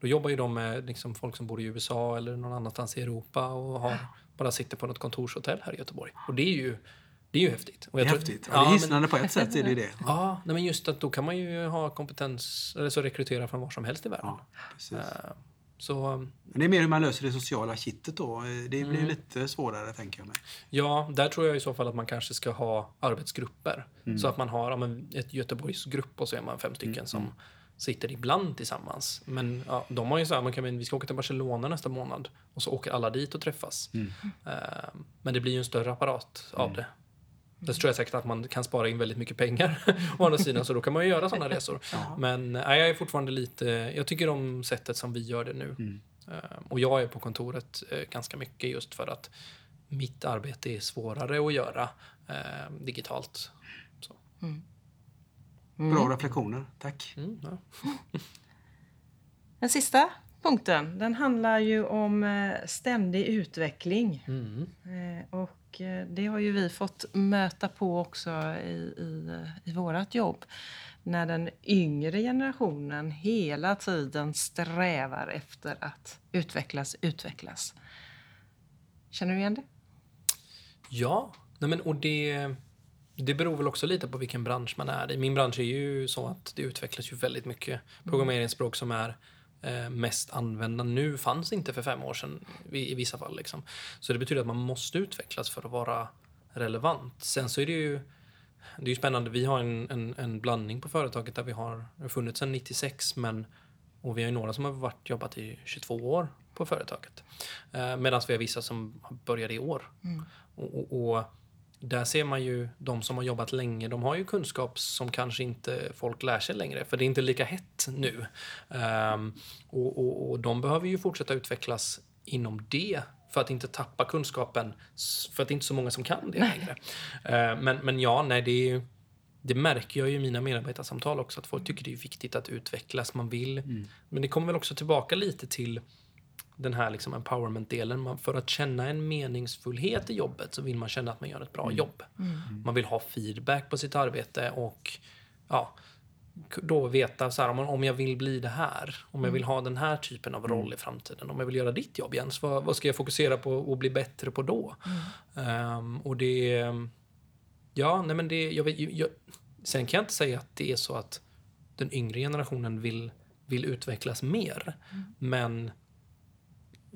då jobbar ju de med liksom folk som bor i USA eller någon annanstans i Europa och har, bara sitter på något kontorshotell här i Göteborg. Och det är ju, det är ju häftigt. Och jag tror- häftigt. Ja, det är men- hisnande på ett sätt är det det. (laughs) Ja, nej, men just att då kan man ju ha kompetens, eller så rekrytera från var som helst i världen. Ja. Eh, Så Men det är mer hur man löser det sociala kittet då. Det blir Mm. lite svårare tänker jag mig. ja, där tror jag i så fall att man kanske ska ha arbetsgrupper. Mm. Så att man har ja, men ett Göteborgsgrupp och så är man fem stycken Mm, som sitter ibland tillsammans. Men ja, de har ju så här, man kan, vi ska åka till Barcelona nästa månad och så åker alla dit och träffas. Mm. Eh, Men det blir ju en större apparat av det. Där tror jag säkert att man kan spara in väldigt mycket pengar (laughs) å andra sidan, så då kan man ju göra sådana resor. Men nej, jag är fortfarande lite, jag tycker om sättet som vi gör det nu. Mm. Eh, Och jag är på kontoret eh, ganska mycket just för att mitt arbete är svårare att göra eh, digitalt. Så. Bra reflektioner. Tack. Mm, ja. (laughs) Den sista punkten den handlar ju om eh, ständig utveckling. Mm. Eh, Och eh, det har ju vi fått möta på också i, i, i vårt jobb. När den yngre generationen hela tiden strävar efter att utvecklas, utvecklas. Känner du igen det? Ja, nej men, och det, det beror väl också lite på vilken bransch man är i. Min bransch är ju så att det utvecklas ju väldigt mycket. Programmeringsspråk som är eh, mest använda nu fanns inte för fem år sedan i, vissa fall. Liksom. Så det betyder att man måste utvecklas för att vara relevant. Sen så är det ju det är ju spännande. Vi har en, en, en blandning på företaget där vi har, funnits sedan 96 men och vi har ju några som har varit, jobbat i 22 år på företaget. Eh, Medan vi har vissa som började i år. Och, och, och där ser man ju de som har jobbat länge, de har ju kunskap som kanske inte folk lär sig längre, för det är inte lika hett nu. Ehm, och, och, och de behöver ju fortsätta utvecklas inom det för att inte tappa kunskapen, för att det är inte så många som kan det längre. Eh, men, men ja, nej, det är det märker jag ju i mina medarbetarsamtal också, att folk tycker det är viktigt att utvecklas. Man vill. Men det kommer väl också tillbaka lite till den här liksom empowerment-delen. Man, för att känna en meningsfullhet i jobbet så vill man känna att man gör ett bra jobb. Man vill ha feedback på sitt arbete och ja, då veta så här, om, om jag vill bli det här, om jag vill ha den här typen av roll i framtiden, om jag vill göra ditt jobb Jens, vad, vad ska jag fokusera på och bli bättre på då? Ehm, och det... Ja, nej men det... Jag jag, sen kan jag inte säga att det är så att den yngre generationen vill, vill utvecklas mer. Men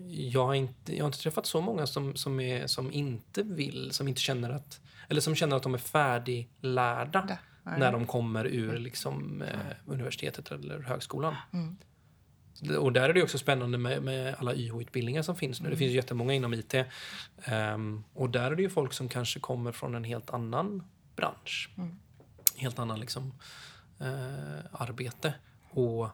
jag har, inte, jag har inte träffat så många som, som, är, som inte vill, som inte känner att... Eller som känner att de är färdiglärda Da, nej. när de kommer ur liksom, eh, universitetet eller högskolan. Mm. Och där är det också spännande med, med alla YH-utbildningar som finns nu. Det finns ju jättemånga inom IT. Ehm, och där är det ju folk som kanske kommer från en helt annan bransch. Helt annan liksom, eh, arbete. Och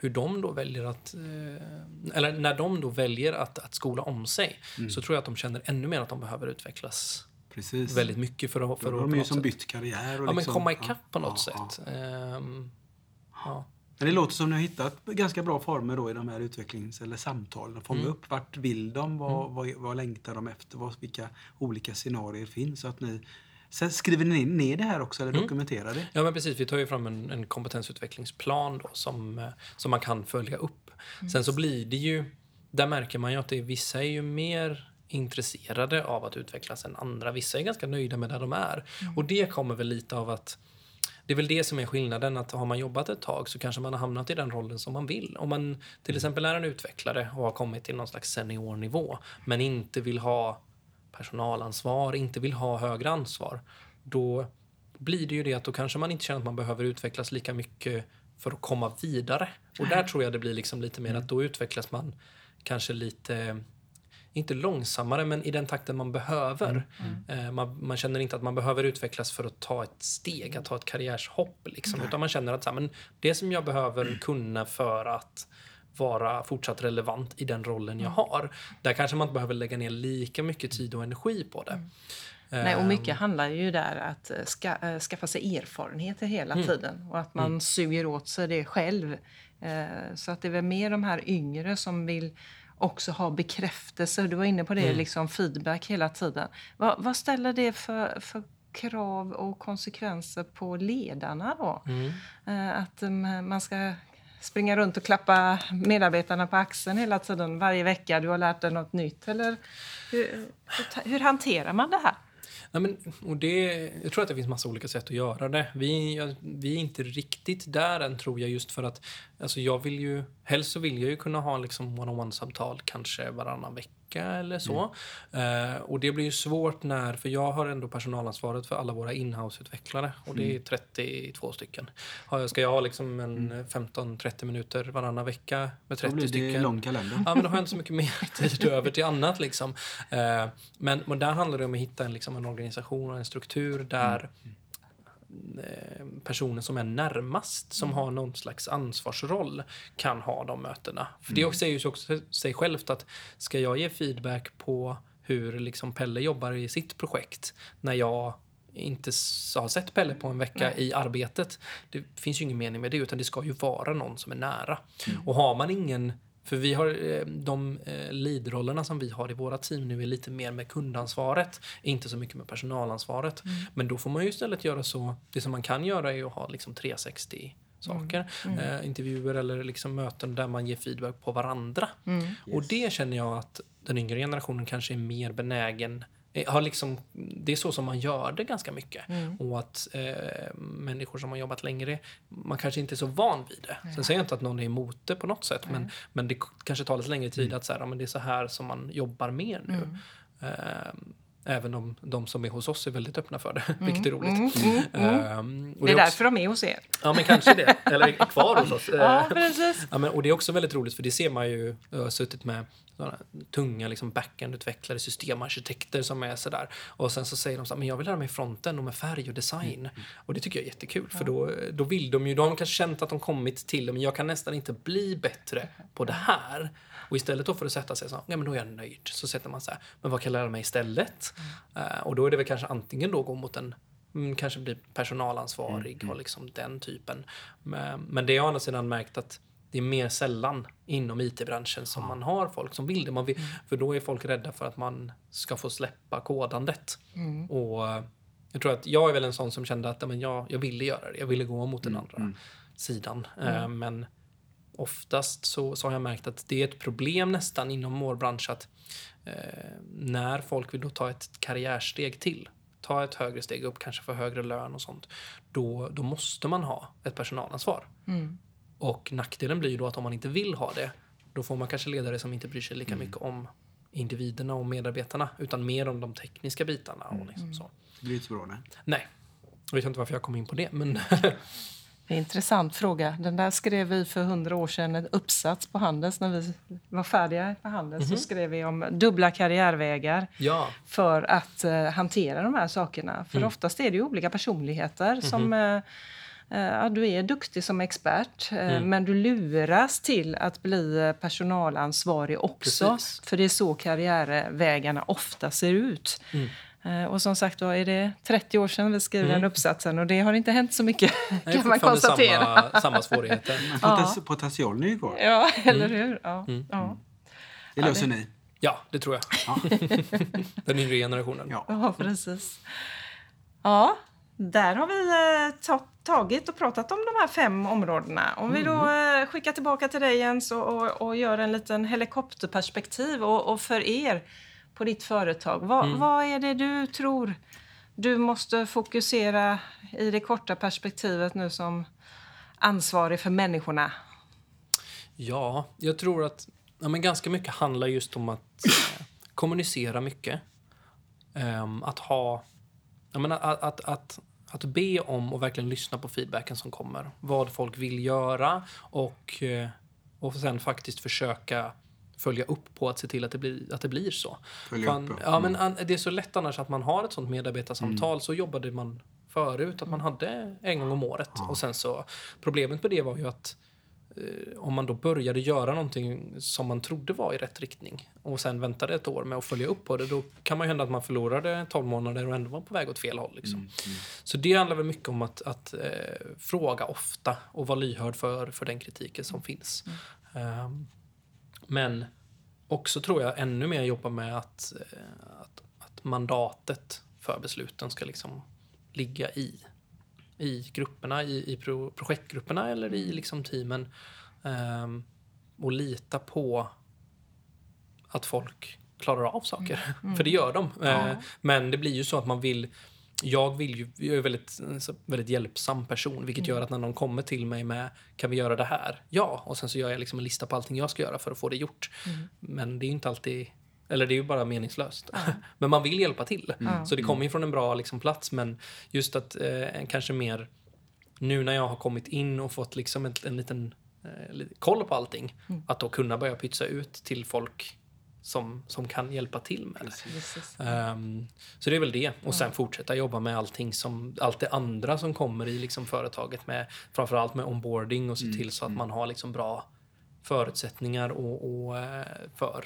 hur de då väljer att... Eh, eller när de då väljer att, att skola om sig så tror jag att de känner ännu mer att de behöver utvecklas Precis. väldigt mycket för att... För För att de ju som sätt- bytt karriär. Och Ja, men liksom, komma ikapp på något ja, ja. sätt. Ehm, ja. Men det låter som ni har hittat ganska bra former då i de här utvecklings eller samtalen. Att fånga Mm. upp vart vill de, vad, vad, vad längtar de efter, vad, vilka olika scenarier finns. Så att ni Sen skriver ni ner det här också eller Mm. dokumenterar det? Ja, men precis. Vi tar ju fram en, en kompetensutvecklingsplan då, som, eh, som man kan följa upp. Sen så blir det ju... Där märker man ju att det är, vissa är ju mer intresserade av att utvecklas än andra. Vissa är ganska nöjda med där de är. Och det kommer väl lite av att det är väl det som är skillnaden, att har man jobbat ett tag så kanske man har hamnat i den rollen som man vill. Om man till exempel är en utvecklare och har kommit till någon slags seniornivå men inte vill ha personalansvar, inte vill ha högre ansvar, då blir det ju det att då kanske man inte känner att man behöver utvecklas lika mycket för att komma vidare. Och där tror jag det blir liksom lite mer att då utvecklas man kanske lite inte långsammare, men i den takten man behöver. Eh, Man, man känner inte att man behöver utvecklas för att ta ett steg, att ta ett karriärshopp. Liksom, utan man känner att så här, men det som jag behöver kunna för att vara fortsatt relevant i den rollen jag har. Där kanske man inte behöver lägga ner lika mycket tid och energi på det. Nej, och Ehm, mycket handlar ju där att eh, ska, eh, skaffa sig erfarenheter hela tiden och att man suger åt sig det själv. Eh, Så att det är väl mer de här yngre som vill också ha bekräftelse. Du var inne på det, liksom feedback hela tiden. Vad, vad ställer det för, för krav och konsekvenser på ledarna då? Eh, Att man ska springa runt och klappa medarbetarna på axeln hela tiden, varje vecka. Du har lärt dig något nytt. Eller hur, hur, hanterar man det här? Nej, men, och det, jag tror att det finns massa olika sätt att göra det. Vi, vi är inte riktigt där än tror jag just för att alltså jag vill ju, helst så vill jag ju kunna ha liksom one-on-one-samtal kanske varannan vecka eller så. Eh, och det blir ju svårt när, för jag har ändå personalansvaret för alla våra inhouse-utvecklare och det är 32 stycken. Har jag- Ska jag ha liksom en 15-30 minuter varannan vecka med Då 30 blir det stycken? lång kalender. Ja, men då har jag inte så mycket mer (laughs) tid över till annat. Liksom. Eh, men, men där handlar det om att hitta en, liksom, en organisation och en struktur där eh, personen som är närmast, som har någon slags ansvarsroll, kan ha de mötena. För det säger ju också sig självt att ska jag ge feedback på hur liksom Pelle jobbar i sitt projekt när jag inte har sett Pelle på en vecka i arbetet. Det finns ju ingen mening med det, utan det ska ju vara någon som är nära. Och har man ingen för vi har eh, de eh, leadrollerna som vi har i våra team nu är lite mer med kundansvaret, inte så mycket med personalansvaret. Men då får man ju istället göra så, det som man kan göra är att ha liksom 360 saker. Eh, intervjuer eller liksom möten där man ger feedback på varandra. Och det känner jag att den yngre generationen kanske är mer benägen eh, har liksom, det är så som man gör det ganska mycket. Och att eh, människor som har jobbat längre, man kanske inte är så van vid det. Sen säger jag inte att någon är emot det på något sätt, men, men det kanske tar lite längre tid att säga, ja, men det är så här som man jobbar mer nu. Eh, även om de som är hos oss är väldigt öppna för det, (laughs) vilket är roligt. Ehm, och Det är också- därför de är hos er. Ja, men kanske det. Eller är kvar hos oss. (laughs) Ja, Eh, precis. Ja, men, och det är också väldigt roligt för det ser man ju. Jag har suttit med sådana tunga liksom backend-utvecklare, systemarkitekter som är sådär. Och sen så säger de så här, men jag vill lära mig fronten och med färg och design. Och det tycker jag är jättekul för då, då vill de ju, då har de kanske känt att de kommit till det, men jag kan nästan inte bli bättre på det här. Och istället då för att sätta sig så, ja men då är jag nöjd. Så sätter man så här, men vad kan jag lära mig istället? Eh, och då är det väl kanske antingen då gå mot en Mm, kanske bli personalansvarig och liksom den typen. Men, men det har å andra sidan märkt att det är mer sällan inom IT-branschen som man har folk som vill det. Man vill, För då är folk rädda för att man ska få släppa kodandet. Och eh, jag tror att jag är väl en sån som kände att men jag, jag ville göra det. Jag ville gå mot den andra sidan. Eh, Men oftast så, så har jag märkt att det är ett problem nästan inom vår bransch att eh, när folk vill då ta ett karriärsteg till, ta ett högre steg upp, kanske få högre lön och sånt, då, då måste man ha ett personalansvar. Och nackdelen blir ju då att om man inte vill ha det, då får man kanske ledare som inte bryr sig lika mycket om individerna och medarbetarna, utan mer om de tekniska bitarna. Och liksom så. Det blir inte så bra. Nej. Nej, jag vet inte varför jag kom in på det, men (laughs) intressant fråga. Den där skrev vi för hundra år sedan, en uppsats på Handels. När vi var färdiga på Handels så skrev vi om dubbla karriärvägar ja. för att eh, hantera de här sakerna. För oftast är det ju olika personligheter som... eh, eh, Ja, du är duktig som expert, eh, men du luras till att bli personalansvarig också. Precis. För det är så karriärvägarna ofta ser ut. Eh, Och som sagt, då är det 30 år sedan vi skrev den uppsatsen och det har inte hänt så mycket, (laughs) är kan man konstatera. Samma, (laughs) samma svårigheter. (laughs) Potas- potentialen är ju kvar. Ja, eller hur? Ja. Ja. Det löser ni. Ja, det tror jag. Den yngre generationen. Ja. ja, precis. Ja, där har vi eh, ta tagit och pratat om de här fem områdena. Om vi då Mm. eh, skickar tillbaka till dig Jens och, och, och gör en liten helikopterperspektiv och, och för er på ditt företag. Vad, Mm. vad är det du tror du måste fokusera i det korta perspektivet nu som ansvarig för människorna? Ja, jag tror att ja, men ganska mycket handlar just om att eh, kommunicera mycket. Ehm, att ha... Jag menar, att, att, att, att be om och verkligen lyssna på feedbacken som kommer. Vad folk vill göra och, eh, och sen faktiskt försöka följa upp på att se till att det blir, att det blir så. Fan, upp, ja. ja, men an- det är så lätt annars att man har ett sånt medarbetarsamtal. Så jobbade man förut, att man hade en gång om året. Och sen så, problemet med det var ju att eh, om man då började göra någonting som man trodde var i rätt riktning och sen väntade ett år med att följa upp på det, då kan man ju hända att man förlorade 12 månader och ändå var på väg åt fel håll. Liksom. Så det handlar väl mycket om att, att eh, fråga ofta och vara lyhörd för, för den kritiken som finns. Ehm, men också tror jag ännu mer jobba med att, eh, att, att mandatet för besluten ska liksom ligga i, i grupperna, i, i pro, projektgrupperna eller i liksom teamen. Ehm, och lita på att folk klarar av saker. (laughs) För det gör de. Eh, men det blir ju så att man vill jag vill ju, jag är väldigt, väldigt hjälpsam person vilket gör att när någon kommer till mig med kan vi göra det här? Ja, och sen så gör jag liksom en lista på allting jag ska göra för att få det gjort. Men det är ju inte alltid eller det är ju bara meningslöst. (laughs) men man vill hjälpa till. Så det kommer ju från en bra liksom, plats. Men just att eh, kanske mer nu när jag har kommit in och fått liksom en, en liten eh, koll på allting. Att då kunna börja pytsa ut till folk som, som kan hjälpa till med det. Ehm, så det är väl det. Och sen fortsätta jobba med allting som, allt det andra som kommer i liksom företaget. Med, framförallt med onboarding och se till så att man har liksom bra förutsättningar och, och, eh, för,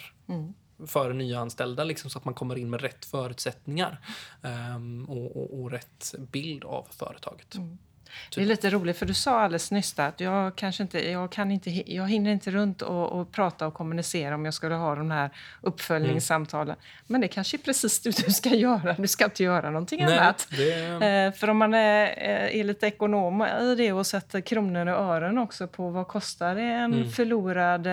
för nya anställda. Liksom, så att man kommer in med rätt förutsättningar ehm, och, och, och rätt bild av företaget. Det är lite roligt, för du sa alldeles nyss att jag, kanske inte, jag, kan inte, jag hinner inte runt och, och prata och kommunicera om jag skulle ha de här uppföljningssamtalen. Men det kanske är precis det du ska göra. Du ska inte göra någonting annat. det, Eh, För om man är, eh, är lite ekonom i det och sätter kronor och ören också på vad kostar det en Mm. förlorad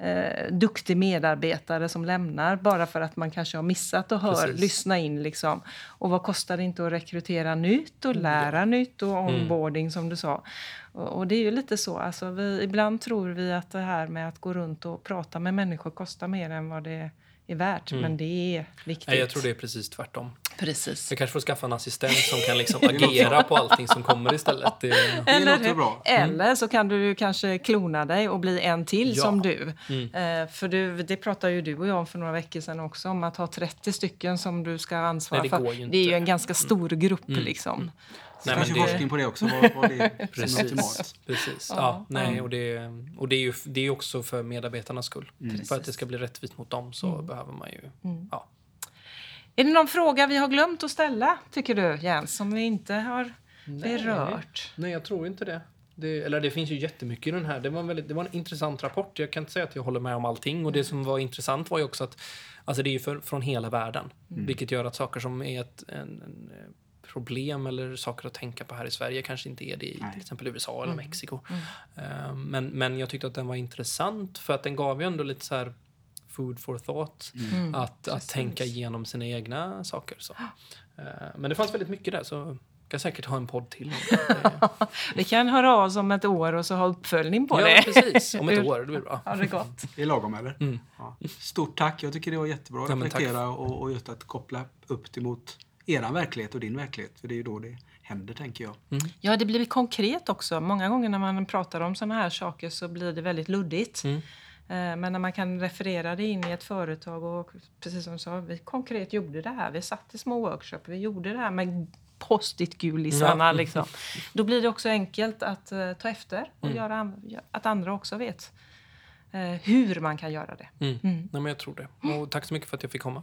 eh, duktig medarbetare som lämnar bara för att man kanske har missat och hör, Precis. lyssna in. Liksom. Och vad kostar det inte att rekrytera nytt och lära nytt och onboarding som du sa. Och, och det är ju lite så. Alltså vi, ibland tror vi att det här med att gå runt och prata med människor kostar mer än vad det är värt. Men det är viktigt. nej, jag tror det är precis tvärtom. Precis. Jag kanske får skaffa en assistent som kan liksom (laughs) agera på allting som kommer istället. Det, Det låter hur? bra. Mm. Eller så kan du kanske klona dig och bli en till Ja. som du. Mm. Eh, för du, det pratade ju du och jag om för några veckor sedan också, om att ha 30 stycken som du ska ansvara Nej, det för. Det är ju en ganska stor grupp liksom. nej, Kanske men det, forskning på det också, vad, vad det (laughs) är Precis. Ja, Ja, nej, och det, och det är ju det är också för medarbetarnas skull. För att det ska bli rättvist mot dem så Mm. behöver man ju... Ja. Är det någon fråga vi har glömt att ställa, tycker du, Jens, som vi inte har berört? Nej, jag tror inte det. det. Eller det finns ju jättemycket i den här. Det var, en väldigt, det var en intressant rapport. Jag kan inte säga att jag håller med om allting. Och det som var intressant var ju också att alltså det är för, från hela världen. Vilket gör att saker som är ett en, en eh, problem eller saker att tänka på här i Sverige kanske inte är det i till exempel USA eller Mexiko. Eh, Men, men jag tyckte att den var intressant för att den gav ju ändå lite så här food for thought. Att, att tänka igenom sina egna saker. Så. Eh, Men det fanns väldigt mycket där så jag kan säkert ha en podd till. (laughs) Vi kan höra av oss om ett år och så ha uppföljning på Ja, det. precis. Om ett år. Det blir bra. Ja, det är gott. (laughs) Det är lagom eller? Mm. Ja. Stort tack. Jag tycker det var jättebra att Ja, reflektera och, och just att koppla upp det mot eran verklighet och din verklighet. För det är ju då det händer, tänker jag. Ja, det blir konkret också. Många gånger när man pratar om såna här saker så blir det väldigt luddigt. Mm. Eh, Men när man kan referera det in i ett företag och precis som du sa, vi konkret gjorde det här. Vi satt i små workshop, vi gjorde det här med post-it-gulisarna. Ja. Liksom. (laughs) Då blir det också enkelt att eh, ta efter och Mm. göra, att andra också vet eh, hur man kan göra det. Mm. Nej, men jag tror det. Och tack så mycket för att jag fick komma.